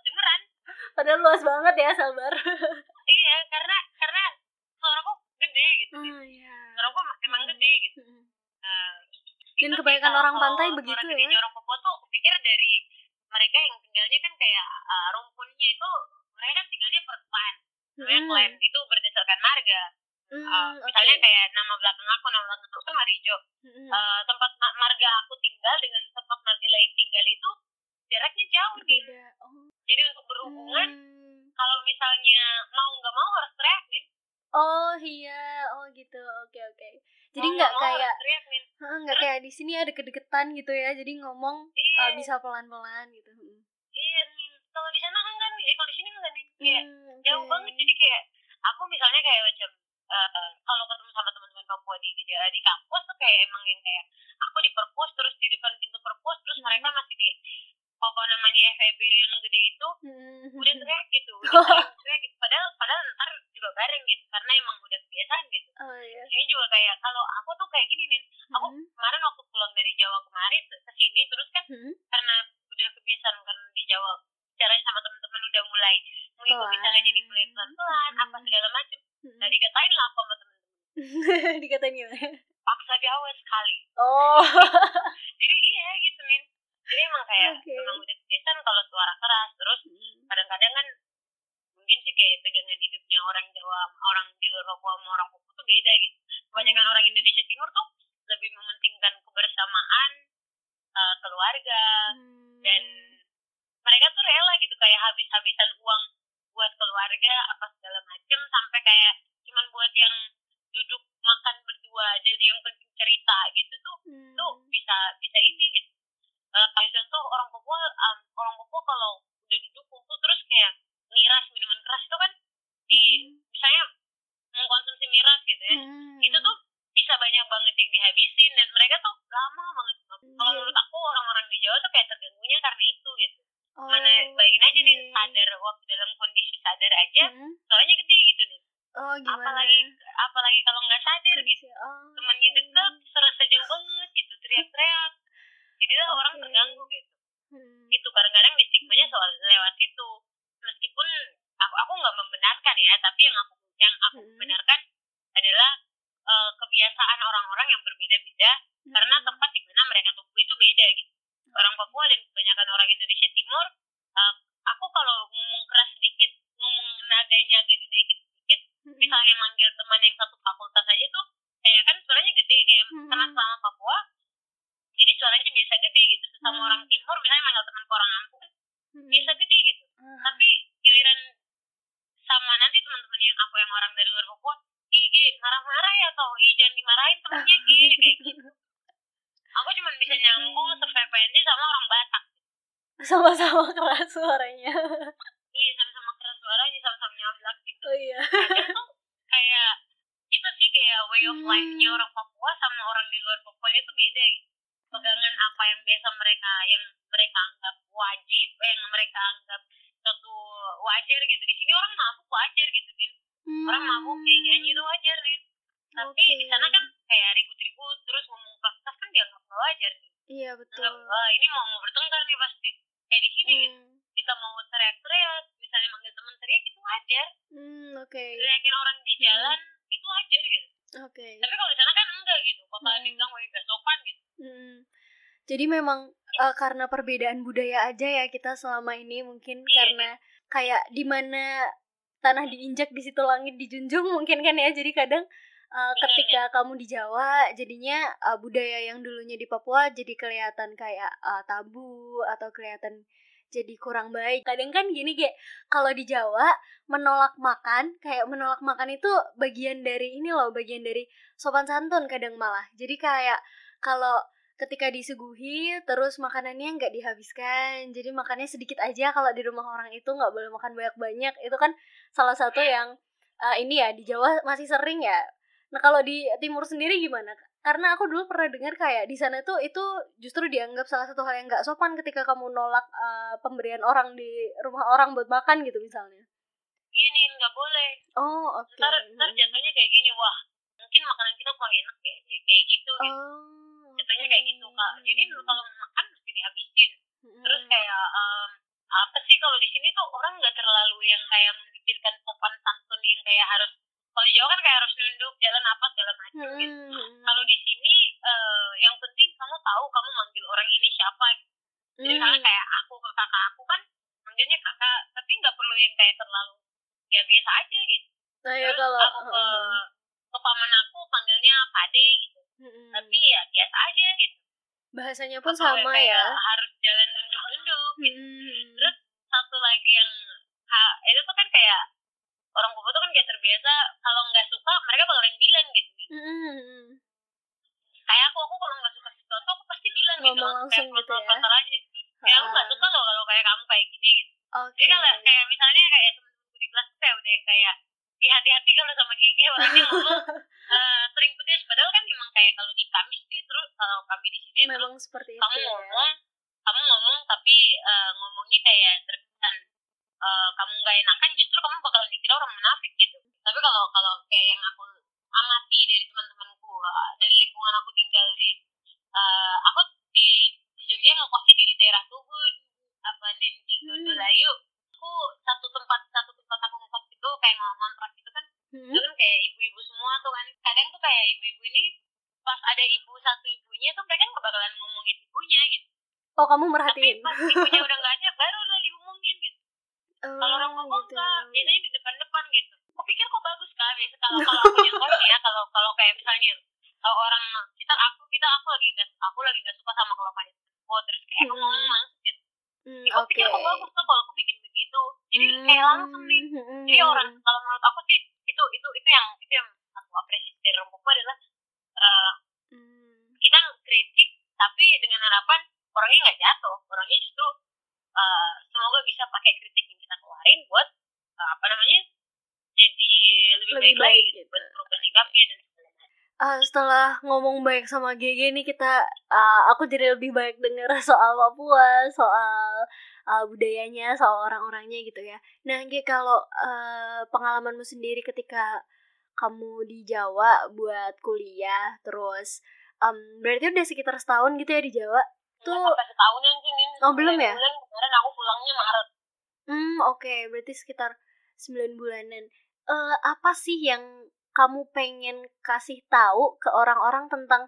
Padahal luas banget ya, sabar. [LAUGHS] iya karena karena suaraku gede gitu Oh iya. suaraku emang gede gitu. Nah, Dan kebanyakan orang pantai begitu ya. orang Papua tuh aku pikir dari mereka yang tinggalnya kan kayak uh, rumpunnya itu mereka kan tinggalnya pertuan namanya Mm. clan itu berdasarkan marga Mm, Uh, misalnya kayak nama belakang aku nama belakang aku tuh Marijo Mm. Uh, tempat ma- marga aku tinggal dengan tempat marga lain tinggal itu jaraknya jauh nih. Oh. jadi untuk berhubungan Hmm. kalau misalnya mau nggak mau harus teriak nih Oh iya, oh gitu. Oke oke. Jadi Mau nggak kayak nggak kayak di sini ada kedeketan gitu ya. Jadi ngomong iya uh, bisa pelan-pelan gitu. Mm. iya kalau di sana enggak nih eh kalau di sini enggak nih kayak Hmm, jauh oke. banget jadi kayak aku misalnya kayak macam eh, kalau ketemu sama teman-teman Papua di di, di kampus tuh kayak emang yang kayak aku di perpus terus di depan pintu perpus terus Hmm. mereka masih di apa namanya FEB yang gede itu Hmm. udah [LAUGHS] teriak gitu udah teriak gitu padahal padahal ntar juga bareng gitu karena emang udah kebiasaan gitu Oh iya. ini juga kayak kalau aku tuh kayak gini nih aku Hmm. kemarin waktu pulang dari Jawa kemarin ke sini terus kan Hmm. karena udah kebiasaan kan di Jawa caranya sama teman-teman udah mulai mengikuti Pelan. cara jadi mulai pelan-pelan Hmm. apa segala macam Hmm. nah dikatain lah apa sama temen-temen [LAUGHS] Dikatain gimana? paksa Jawa sekali Oh. [LAUGHS] jadi beda gitu min jadi emang kayak Oke. emang udah kebiasaan kalau suara keras terus Hmm. kadang-kadang kan mungkin sih kayak pegangan hidupnya orang Jawa sama orang di luar Papua sama orang Papua tuh beda gitu kebanyakan orang Indonesia Timur tuh lebih mementingkan kebersamaan eh, keluarga Hmm. dan mereka tuh rela gitu kayak habis-habisan uang buat keluarga apa segala macem sampai kayak cuman buat yang duduk makan berdua jadi yang penting cerita gitu tuh Hmm. tuh bisa bisa ini gitu Eh, kayak contoh orang Papua um, orang Papua kalau udah duduk kumpul terus kayak miras minuman keras itu kan di misalnya mengkonsumsi miras gitu ya Hmm. itu tuh bisa banyak banget yang dihabisin dan mereka tuh lama banget kalau Iya. menurut aku orang-orang di Jawa tuh kayak terganggunya karena itu gitu Oh, mana bayangin aja nih oke. sadar waktu dalam kondisi sadar aja Hmm. soalnya gede gitu nih Oh, gimana? apalagi apalagi kalau nggak sadar gitu Kondisi- oh, temannya deket serasa jauh banget gitu teriak-teriak jadi lah orang Oke. terganggu gitu Hmm. itu kadang-kadang di stigmanya soal lewat itu meskipun aku aku nggak membenarkan ya tapi yang aku yang aku Hmm. benarkan adalah eh, kebiasaan orang-orang yang berbeda-beda karena Hmm. tempat di mana mereka tumbuh itu beda gitu orang Papua dan kebanyakan orang Indonesia Timur eh, aku kalau ngomong keras sedikit ngomong nadanya agak dinaikin sedikit Hmm. misalnya manggil teman yang satu fakultas aja tuh kayak kan suaranya gede kayak Hmm. karena selama Papua jadi suaranya biasa gede gitu sesama Hmm. orang timur misalnya manggil teman ke orang Lampung Hmm. biasa gede gitu Ah. tapi giliran sama nanti teman-teman yang aku yang orang dari luar Papua ih Ge, marah-marah ya toh ih jangan dimarahin temennya Ge kayak gitu aku cuma bisa nyambung sefrekuensi sama orang Batak sama-sama [LAUGHS] keras suaranya. iya sama-sama keras suaranya sama-sama nyablak gitu oh iya. kadang tuh kayak itu sih kayak way of Hmm. life-nya orang Papua sama orang di luar Papua itu beda gitu pegangan apa yang biasa mereka yang mereka anggap wajib yang mereka anggap satu wajar gitu di sini orang mabuk wajar gitu Din. orang mabuk kayak nyanyi itu wajar nih tapi Hmm. Oke. di sana kan kayak ribut-ribut terus ngomong keras kan dianggap nggak wajar nih Iya betul. anggap "Wah, ini mau mau bertengkar nih pasti kayak di sini gitu Hmm. kita mau teriak-teriak misalnya manggil teman teriak itu wajar Hmm, oke. teriakin orang di jalan itu wajar gitu Oke. tapi kalau di sana kan enggak gitu bakalan Hmm. dibilang wah gak sopan gitu Hmm. Jadi memang eh, karena perbedaan budaya aja ya kita selama ini mungkin Iya. karena kayak di mana tanah diinjak di situ langit dijunjung mungkin kan ya. Jadi kadang eh, ketika kamu di Jawa jadinya eh, budaya yang dulunya di Papua jadi kelihatan kayak eh, tabu atau kelihatan jadi kurang baik. Kadang kan gini kayak kalau di Jawa menolak makan kayak menolak makan itu bagian dari ini loh, bagian dari sopan santun kadang malah. Jadi kayak kalau ketika disuguhi terus makanannya nggak dihabiskan. Jadi makannya sedikit aja kalau di rumah orang itu nggak boleh makan banyak-banyak. Itu kan salah satu yang eh, ini ya di Jawa masih sering ya. Nah kalau di Timur sendiri gimana? Karena aku dulu pernah dengar kayak di sana tuh itu justru dianggap salah satu hal yang nggak sopan ketika kamu nolak eh, pemberian orang di rumah orang buat makan gitu misalnya. Iya nih nggak boleh. Oh oke. Ntar ntar jatuhnya kayak gini wah mungkin makanan kita kurang enak ya kayak gitu gitu. Oh jatuhnya kayak gitu kak. Jadi lu kalau makan mesti dihabisin. Terus kayak em, apa sih kalau di sini tuh orang nggak terlalu yang kayak memikirkan sopan santun yang kayak harus kalau di Jawa kan kayak harus nunduk jalan apa segala macam gitu. Kalau di sini eh, yang penting kamu tahu kamu manggil orang ini siapa gitu. Hmm. jadi misalnya kayak aku ke kakak aku kan manggilnya kakak tapi nggak perlu yang kayak terlalu ya biasa aja gitu. Nah ya terus kalau aku ke ke paman aku panggilnya pade gitu Mm-mm. tapi ya biasa aja gitu bahasanya pun Atau sama kayak ya harus jalan nunduk-nunduk gitu Mm-mm. Terus satu lagi yang ha, itu tuh kan kayak orang Papua tuh kan kayak terbiasa kalau nggak suka mereka bakalan bilang gitu Mm-mm. kayak aku aku kalau nggak suka sesuatu aku pasti bilang gitu Ngomong langsung kayak gitu ya. aja ya aku nggak suka loh kalau kayak kamu kayak gini gitu Oke. jadi kalau kayak misalnya kayak temen-temenku di kelas tuh kayak udah kayak di hati-hati kalau sama Gege orangnya [LAUGHS] ngomong eh, sering pedes padahal kan memang kayak kalau di Kamis dia terus kalau kami di sini terus Memang seperti itu kamu ya. ngomong kamu ngomong tapi eh, ngomongnya kayak terkesan eh, kamu nggak enakan justru kamu bakalan dikira orang munafik gitu tapi kalau kalau kayak yang aku amati dari teman-temanku eh, dari lingkungan aku tinggal di eh, aku di, di Jogja ngekosnya di daerah Tubun apa nih di Hmm. Gondolayu aku satu tempat satu tempat aku ngekos itu kayak ngontrak gitu kan Hmm? itu kan kayak ibu-ibu semua tuh kan kadang tuh kayak ibu-ibu ini pas ada ibu satu ibunya tuh mereka nggak bakalan ngomongin ibunya gitu kamu tapi merhatiin pas ibunya udah [LAUGHS] nggak ada baru udah diumumin gitu oh, kalau orang ngomong gitu. enggak biasanya di depan-depan gitu aku pikir kok bagus kak biasa kalau kalau aku nyontoh nih ya kalau kalau kayak misalnya kalau orang kita aku kita aku lagi nggak aku lagi nggak suka sama kelakuan aku terus kayak aku Hmm. ngomong langsung gitu Hmm, Ya, aku oke pikir kok bagus kok kalau aku bikin begitu jadi kayak langsung nih Hmm, hmm, jadi hmm, orang kalau menurut aku sih itu itu itu yang itu yang aku apresiasi dari orang Papua adalah eh, hmm. kita kritik tapi dengan harapan orangnya nggak jatuh orangnya justru eh, semoga bisa pakai kritik yang kita keluarin buat eh, apa namanya jadi lebih, Lebih baik, lagi baik gitu, gitu. buat berubah sikapnya dan sebagainya Ah, setelah ngomong baik sama GG nih kita ah, aku jadi lebih baik dengar [LAUGHS] soal Papua, soal ah, budayanya, soal orang-orangnya gitu ya. Nah, G kalau eh, pengalamanmu sendiri ketika kamu di Jawa buat kuliah, terus em, berarti udah sekitar setahun gitu ya di Jawa. Nggak Tuh, sampai setahunan sih Nin Oh, belum ya? bulan kemarin aku pulangnya Maret hmm oke, berarti sekitar 9 bulanan. Eh, apa sih yang kamu pengen kasih tahu ke orang-orang tentang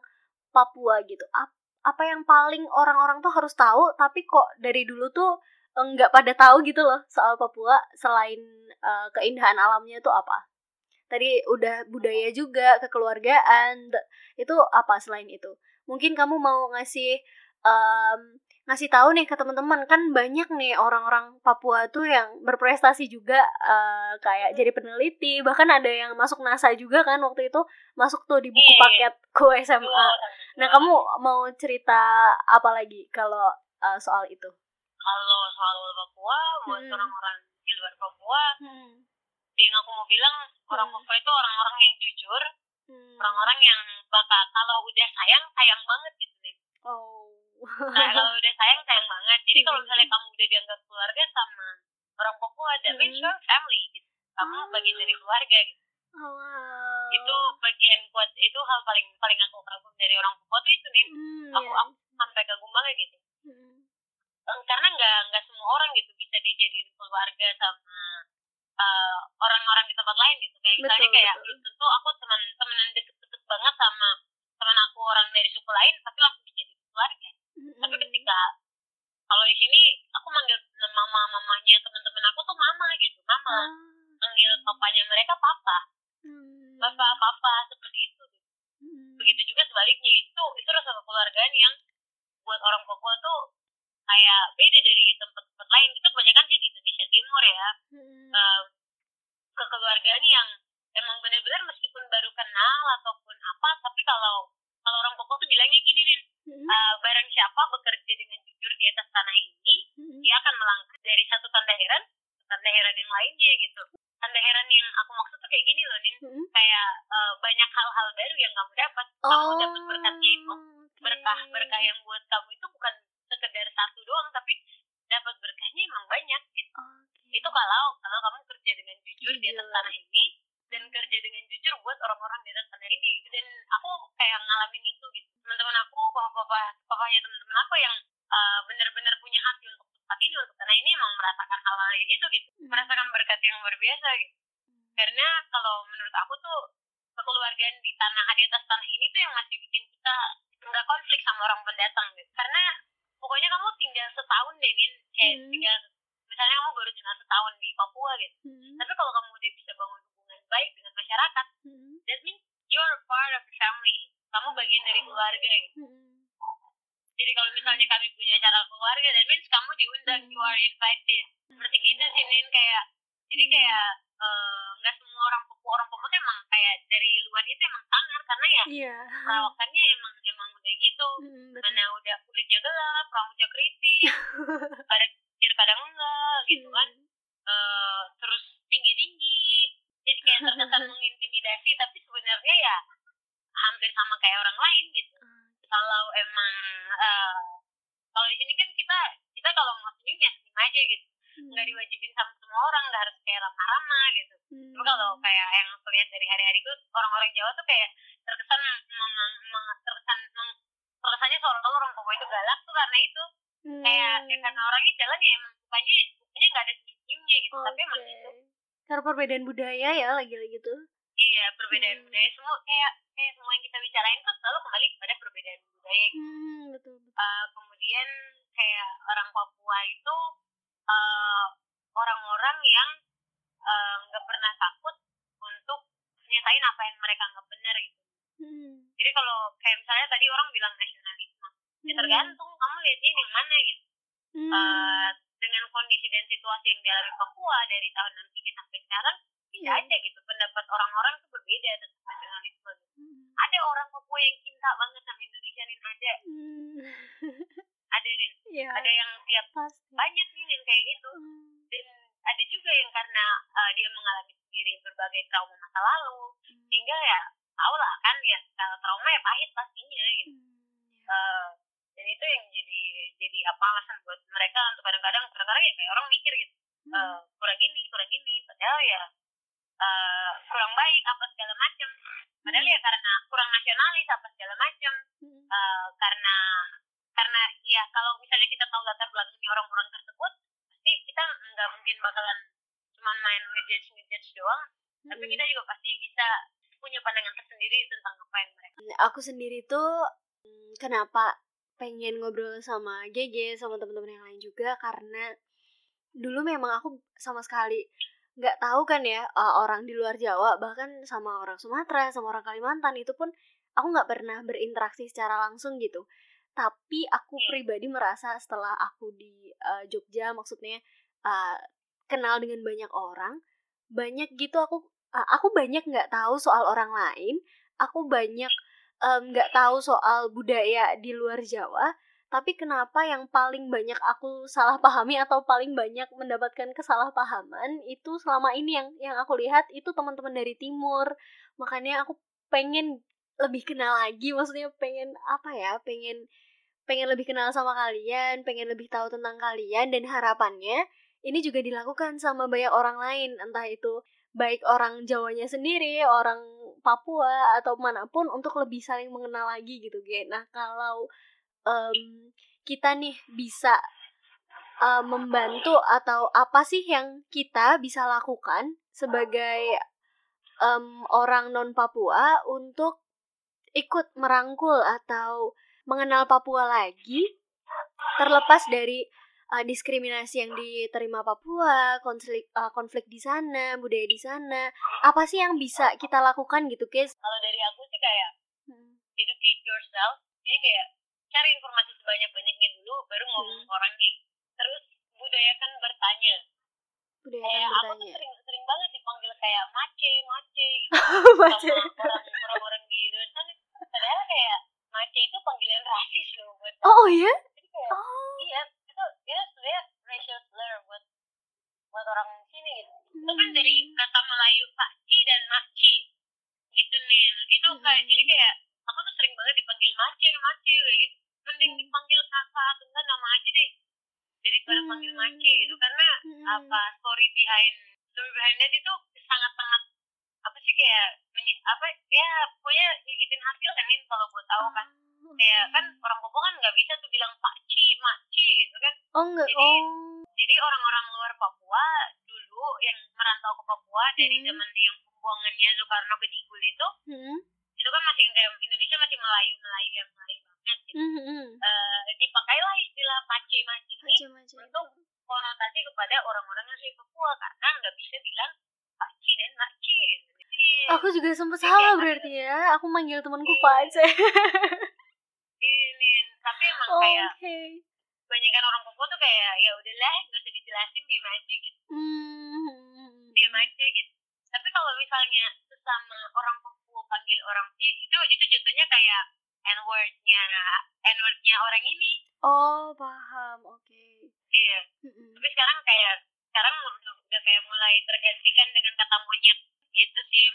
Papua gitu? Ap- apa yang paling orang-orang tuh harus tahu tapi kok dari dulu tuh eh, nggak pada tahu gitu loh soal Papua selain eh, keindahan alamnya tuh apa? Tadi udah budaya juga, kekeluargaan, itu apa selain itu? Mungkin kamu mau ngasih em, ngasih tahu nih ke teman-teman kan banyak nih orang-orang Papua tuh yang berprestasi juga eh, kayak jadi peneliti bahkan ada yang masuk NASA juga kan waktu itu masuk tuh di buku Iya, iya. paket ku SMA. Nah kamu mau cerita apa lagi kalau eh, soal itu? kalau soal Papua buat Hmm. orang-orang di luar Papua Hmm. yang aku mau bilang orang Hmm. Papua itu orang-orang yang jujur Hmm. orang-orang yang bakal kalau udah sayang sayang banget gitu nih Oh. Nah, kalau [LAUGHS] udah sayang sayang banget jadi kalau Hmm. misalnya kamu udah dianggap keluarga sama orang Papua that means Hmm. you're family gitu kamu bagian dari keluarga gitu Oh, wow. itu bagian kuat itu hal paling paling aku kagum dari orang Papua tuh itu nih Hmm, aku ya. aku sampai kagum banget gitu Hmm. Eh, karena nggak nggak semua orang gitu bisa dijadiin keluarga sama eh, orang-orang di tempat lain gitu kayak misalnya Betul, kayak betul. tentu aku teman temenan deket-deket banget sama teman aku orang dari suku lain tapi langsung dijadiin keluarga tapi Hmm. ketika kalau di sini aku manggil mama mamanya teman-teman aku tuh mama gitu mama Ah. manggil papanya mereka papa Hmm. bapak papa seperti itu gitu. Hmm. begitu juga sebaliknya itu itu rasa kekeluargaan yang buat orang Papua tuh kayak beda dari tempat-tempat lain itu kebanyakan sih di Indonesia Timur ya Hmm. Eh, kekeluargaan yang emang benar-benar meskipun baru kenal ataupun apa tapi kalau kalau orang Papua tuh bilangnya gini nih Hmm. eh, barang siapa bekerja dengan jujur di atas tanah ini Hmm. dia akan melangkah dari satu tanda heran ke tanda heran yang lainnya gitu tanda heran yang aku maksud tuh kayak gini loh Nin Hmm. kayak eh, banyak hal-hal baru yang kamu dapat kamu Oh, dapat berkatnya itu berkah berkah yang buat kamu itu bukan sekedar satu doang tapi dapat berkahnya emang banyak gitu Oke. itu kalau kalau kamu kerja dengan jujur di atas tanah ini dan kerja dengan jujur buat orang-orang di atas tanah ini. Dan aku kayak ngalamin itu gitu. Teman-teman aku papa papa papanya teman-teman aku yang uh, benar-benar punya hati untuk tempat ini untuk tanah ini emang merasakan hal-hal itu gitu Hmm. merasakan berkat yang luar biasa gitu. Karena kalau menurut aku tuh kekeluargaan di tanah di atas tanah ini tuh yang masih bikin kita nggak konflik sama orang pendatang gitu. Karena pokoknya kamu tinggal setahun deh Nin kayak Hmm. tinggal misalnya kamu baru tinggal setahun di Papua gitu. Hmm. tapi kalau kamu udah bisa bangun baik dengan masyarakat Hmm. that means you're part of the family kamu bagian dari keluarga gitu. Hmm. jadi kalau misalnya kami punya acara keluarga that means kamu diundang you are invited seperti gitu sih Nin kayak jadi kayak eh, nggak semua orang Papua orang tuh emang kayak dari luar itu emang sangar karena ya Iya. perawakannya emang emang udah gitu Hmm, betul. mana udah kulitnya gelap rambutnya keriting [LAUGHS] kadang kecil kadang enggak gitu kan Eh, terus tinggi tinggi jadi kayak terkesan [LAUGHS] mengintimidasi tapi sebenarnya ya hampir sama kayak orang lain gitu. Kalau emang eh, kalau di sini kan kita kita kalau mau senyum ya senyum aja gitu. Hmm. nggak diwajibin sama semua orang nggak harus kayak ramah-ramah gitu. Hmm. tapi kalau kayak yang aku lihat dari hari-hariku orang-orang Jawa tuh kayak terkesan meng, meng- terkesan meng- terkesannya seolah-olah orang Papua itu galak tuh karena itu. Hmm. kayak ya karena orangnya jalan ya emang mukanya mukanya nggak ada senyumnya gitu. Tapi emang itu karena perbedaan budaya ya lagi-lagi tuh iya perbedaan hmm. budaya semua kayak kayak semua yang kita bicarain tuh selalu kembali kepada perbedaan budaya gitu. hmm, betul, betul. Uh, kemudian kayak orang Papua itu eh, orang-orang uh, yang eh, nggak uh, pernah takut untuk menyatain apa yang mereka nggak benar gitu hmm. jadi kalau kayak misalnya tadi orang bilang nasionalisme ya hmm. ya tergantung kamu lihatnya yang mana gitu hmm. uh, dengan kondisi dan situasi yang dialami Papua dari tahun 63 sampai sekarang bisa Iya. aja gitu pendapat orang-orang tuh berbeda tentang nasionalisme Hmm. ada orang Papua yang cinta banget sama Indonesia nih ada Hmm. ada nih Iya. ada yang tiap pasti. banyak nih yang kayak gitu Hmm. dan ada juga yang karena uh, dia mengalami sendiri berbagai trauma masa lalu sehingga ya tau lah kan ya kalau trauma ya pahit pastinya gitu. Hmm. Uh, dan itu yang jadi jadi apa alasan buat mereka untuk kadang-kadang kadang-kadang ya kayak orang mikir gitu Hmm. uh, kurang ini kurang ini padahal ya uh, kurang baik apa segala macam padahal ya karena kurang nasionalis apa segala macam Hmm. uh, karena karena ya kalau misalnya kita tahu latar belakangnya orang-orang tersebut pasti kita nggak mungkin bakalan cuma main ngejudge ngejudge doang tapi Hmm. kita juga pasti bisa punya pandangan tersendiri tentang apa yang mereka aku sendiri tuh mm, kenapa pengen ngobrol sama GG sama teman-teman yang lain juga karena dulu memang aku sama sekali nggak tahu kan ya uh, orang di luar Jawa bahkan sama orang Sumatera sama orang Kalimantan itu pun aku nggak pernah berinteraksi secara langsung gitu tapi aku Hmm. pribadi merasa setelah aku di uh, Jogja maksudnya uh, kenal dengan banyak orang banyak gitu aku uh, aku banyak nggak tahu soal orang lain aku banyak nggak tahu soal budaya di luar Jawa tapi kenapa yang paling banyak aku salah pahami atau paling banyak mendapatkan kesalahpahaman itu selama ini yang yang aku lihat itu teman-teman dari timur. Makanya aku pengen lebih kenal lagi maksudnya pengen apa ya pengen pengen lebih kenal sama kalian pengen lebih tahu tentang kalian dan harapannya ini juga dilakukan sama banyak orang lain. Entah itu baik orang Jawanya sendiri orang Papua atau mana pun untuk lebih saling mengenal lagi gitu Ge. Nah kalau em, kita nih bisa eh, membantu atau apa sih yang kita bisa lakukan sebagai em, orang non Papua untuk ikut merangkul atau mengenal Papua lagi terlepas dari uh, diskriminasi yang diterima Papua, konflik uh, konflik di sana, budaya di sana. Apa sih yang bisa kita lakukan gitu, guys? kalau dari aku sih kayak educate yourself jadi kayak cari informasi sebanyak banyaknya dulu baru ngomong Hmm. orangnya terus budayakan bertanya Budaya kayak aku tuh bertanya. sering sering banget dipanggil kayak mace mace gitu [LAUGHS] Mace. sama orang-orang di luar sana padahal kayak mace itu panggilan rasis loh buat Oh, oh ya? jadi kayak Oh. iya itu itu sebenarnya racial slur buat buat orang sini gitu. Itu kan dari kata Melayu pakci dan makci. Gitu nih itu kayak Hmm. jadi kayak aku tuh sering banget dipanggil mace mace kayak gitu. Mending Hmm. dipanggil kakak atau enggak nama aja deh. Daripada Hmm. panggil mace gitu. Karena Hmm. apa story behind story behind that itu sangat sangat apa sih kayak apa ya pokoknya nyigitin hasil kan Min, kalau buat tahu kan. Oh, kayak kan orang Papua kan nggak bisa tuh bilang pakci makci gitu kan Oh enggak. jadi- Oh. jadi orang-orang luar Papua dulu yang merantau ke Papua dari Hmm. zaman yang pembuangannya Soekarno ke Digul itu Hmm. itu kan masih kayak Indonesia masih Melayu Melayu yang Melayu banget gitu. Hmm. Eh, dipakailah istilah pace maci ini untuk konotasi kepada orang-orang yang dari Papua karena nggak bisa bilang paci dan maci gitu. Aku juga sempet Jadi salah berarti ya. Aku manggil temanku Iya. Pace. [LAUGHS] emang Oh, kayak Oke. kebanyakan orang Papua tuh kayak ya udahlah nggak usah dijelasin dia maci gitu Hmm. dia aja gitu tapi kalau misalnya sesama orang Papua panggil orang itu itu jatuhnya kayak n wordnya n wordnya orang ini Oh, paham. Oke. iya Hmm. tapi sekarang kayak sekarang udah, udah kayak mulai tergantikan dengan kata monyet gitu sih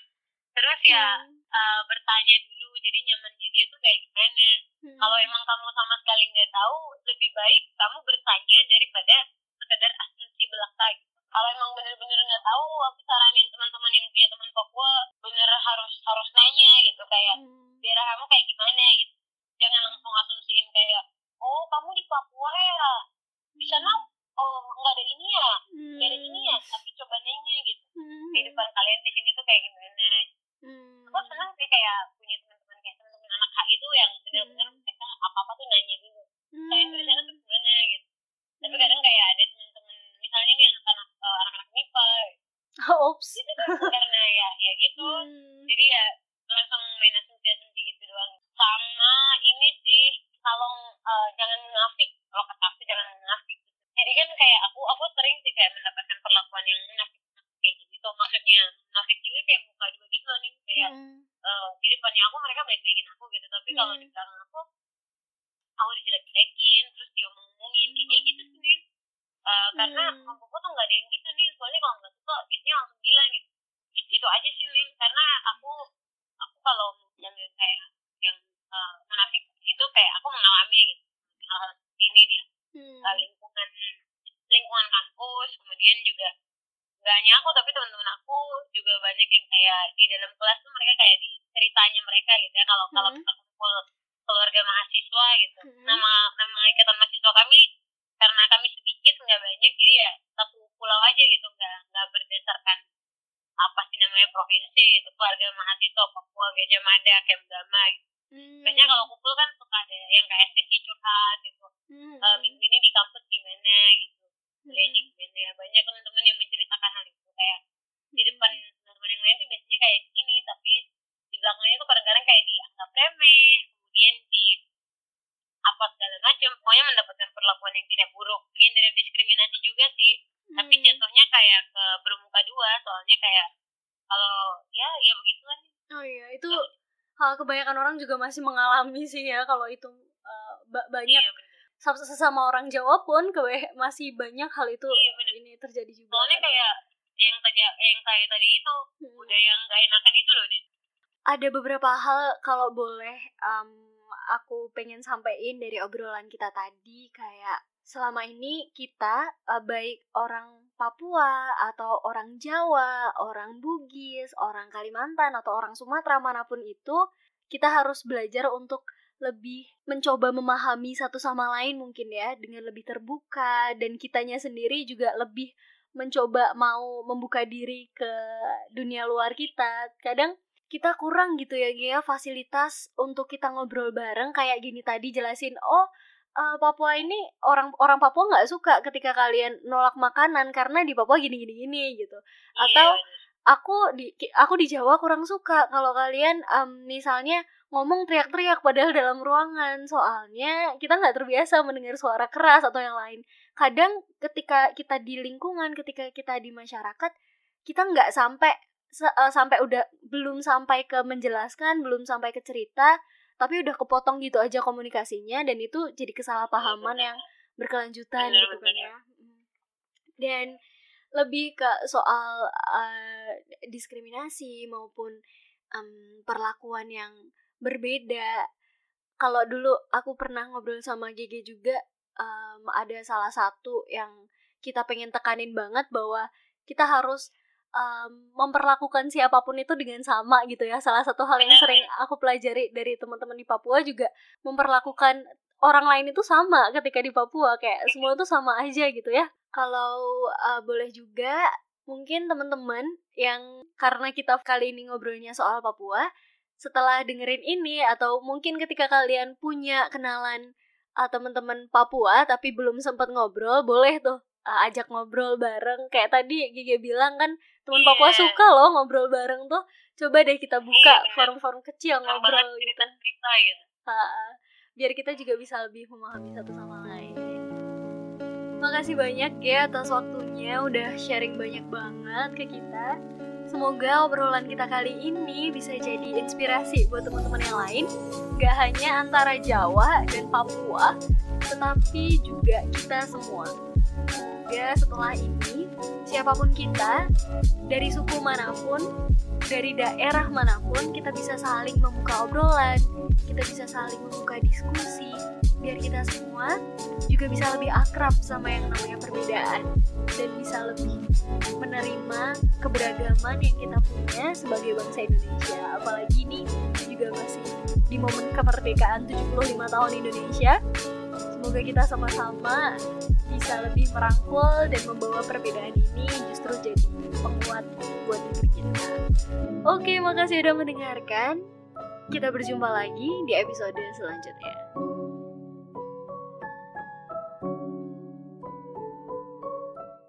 terus ya Hmm. eh, bertanya dulu jadi nyamannya dia tuh kayak gimana Hmm. kalau emang kamu sama sekali nggak tahu lebih baik kamu bertanya daripada sekedar asumsi belaka gitu. kalau emang bener-bener nggak tahu aku saranin teman-teman yang punya teman Papua bener harus harus nanya gitu kayak Hmm. daerah kamu kayak gimana gitu jangan langsung asumsiin kayak oh kamu di Papua ya di sana oh nggak ada ini ya nggak ada ini ya tapi coba nanya gitu Hmm. kehidupan kalian di sini tuh kayak gimana Hmm. aku senang sih kayak punya itu yang benar-benar hmm. mereka apa-apa tuh nanya dulu hmm. kalian tuh di sana tuh gimana gitu tapi kadang kayak ada teman-teman misalnya nih anak-anak uh, eh, anak-anak MIPA [LAUGHS] oh, ups. itu kan karena ya ya gitu hmm. jadi ya langsung main asumsi-asumsi gitu doang sama ini sih kalau uh, eh, jangan munafik kalau kata aku jangan munafik jadi kan kayak aku aku sering sih juga masih mengalami sih ya kalau itu uh, ba- banyak iya bener sam- sesama orang Jawa pun keba- masih banyak hal itu Iya, bener. ini terjadi juga. soalnya kan. kayak yang tadi yang kayak tadi itu Hmm. udah yang gak enakan itu loh Din. ada beberapa hal kalau boleh um, aku pengen sampein dari obrolan kita tadi kayak selama ini kita uh, baik orang Papua atau orang Jawa, orang Bugis, orang Kalimantan atau orang Sumatera mana pun itu kita harus belajar untuk lebih mencoba memahami satu sama lain mungkin ya dengan lebih terbuka dan kitanya sendiri juga lebih mencoba mau membuka diri ke dunia luar kita. Kadang kita kurang gitu ya Gia fasilitas untuk kita ngobrol bareng kayak gini tadi jelasin oh eh, Papua ini orang orang Papua nggak suka ketika kalian nolak makanan karena di Papua gini gini gini gitu atau Iya, bener. Aku di aku di Jawa kurang suka kalau kalian em, misalnya ngomong teriak-teriak padahal dalam ruangan. Soalnya kita nggak terbiasa mendengar suara keras atau yang lain. Kadang ketika kita di lingkungan ketika kita di masyarakat kita nggak sampai se- eh, sampai udah belum sampai ke menjelaskan belum sampai ke cerita tapi udah kepotong gitu aja komunikasinya dan itu jadi kesalahpahaman yang berkelanjutan gitu kan ya. Mm. dan lebih ke soal eh, diskriminasi maupun em, perlakuan yang berbeda. Kalau dulu aku pernah ngobrol sama GG juga em, ada salah satu yang kita pengen tekanin banget bahwa kita harus em, memperlakukan siapa pun itu dengan sama gitu ya. Salah satu hal yang sering aku pelajari dari teman-teman di Papua juga memperlakukan orang lain itu sama ketika di Papua kayak semua itu sama aja gitu ya. Kalau eh, boleh juga mungkin teman-teman yang karena kita kali ini ngobrolnya soal Papua setelah dengerin ini atau mungkin ketika kalian punya kenalan uh, teman-teman Papua tapi belum sempat ngobrol boleh tuh uh, ajak ngobrol bareng. Kayak tadi Gigi bilang kan teman Iya. Papua suka loh ngobrol bareng tuh. Coba deh kita buka Iya, bener. forum-forum kecil ngobrol gitu. cerita-cerita gitu. Ha, biar kita juga bisa lebih memahami satu sama lain. Makasih banyak ya atas waktunya udah sharing banyak banget ke kita. Semoga obrolan kita kali ini bisa jadi inspirasi buat teman-teman yang lain. Gak hanya antara Jawa dan Papua, tetapi juga kita semua. Semoga setelah ini, siapa pun kita, dari suku mana pun, dari daerah mana pun, kita bisa saling membuka obrolan, kita bisa saling membuka diskusi biar kita semua juga bisa lebih akrab sama yang namanya perbedaan dan bisa lebih menerima keberagaman yang kita punya sebagai bangsa Indonesia. Apalagi ini juga masih di momen kemerdekaan 75 tahun Indonesia semoga kita sama-sama bisa lebih merangkul dan membawa perbedaan ini justru jadi penguat buat negeri kita oke makasih udah mendengarkan kita berjumpa lagi di episode selanjutnya.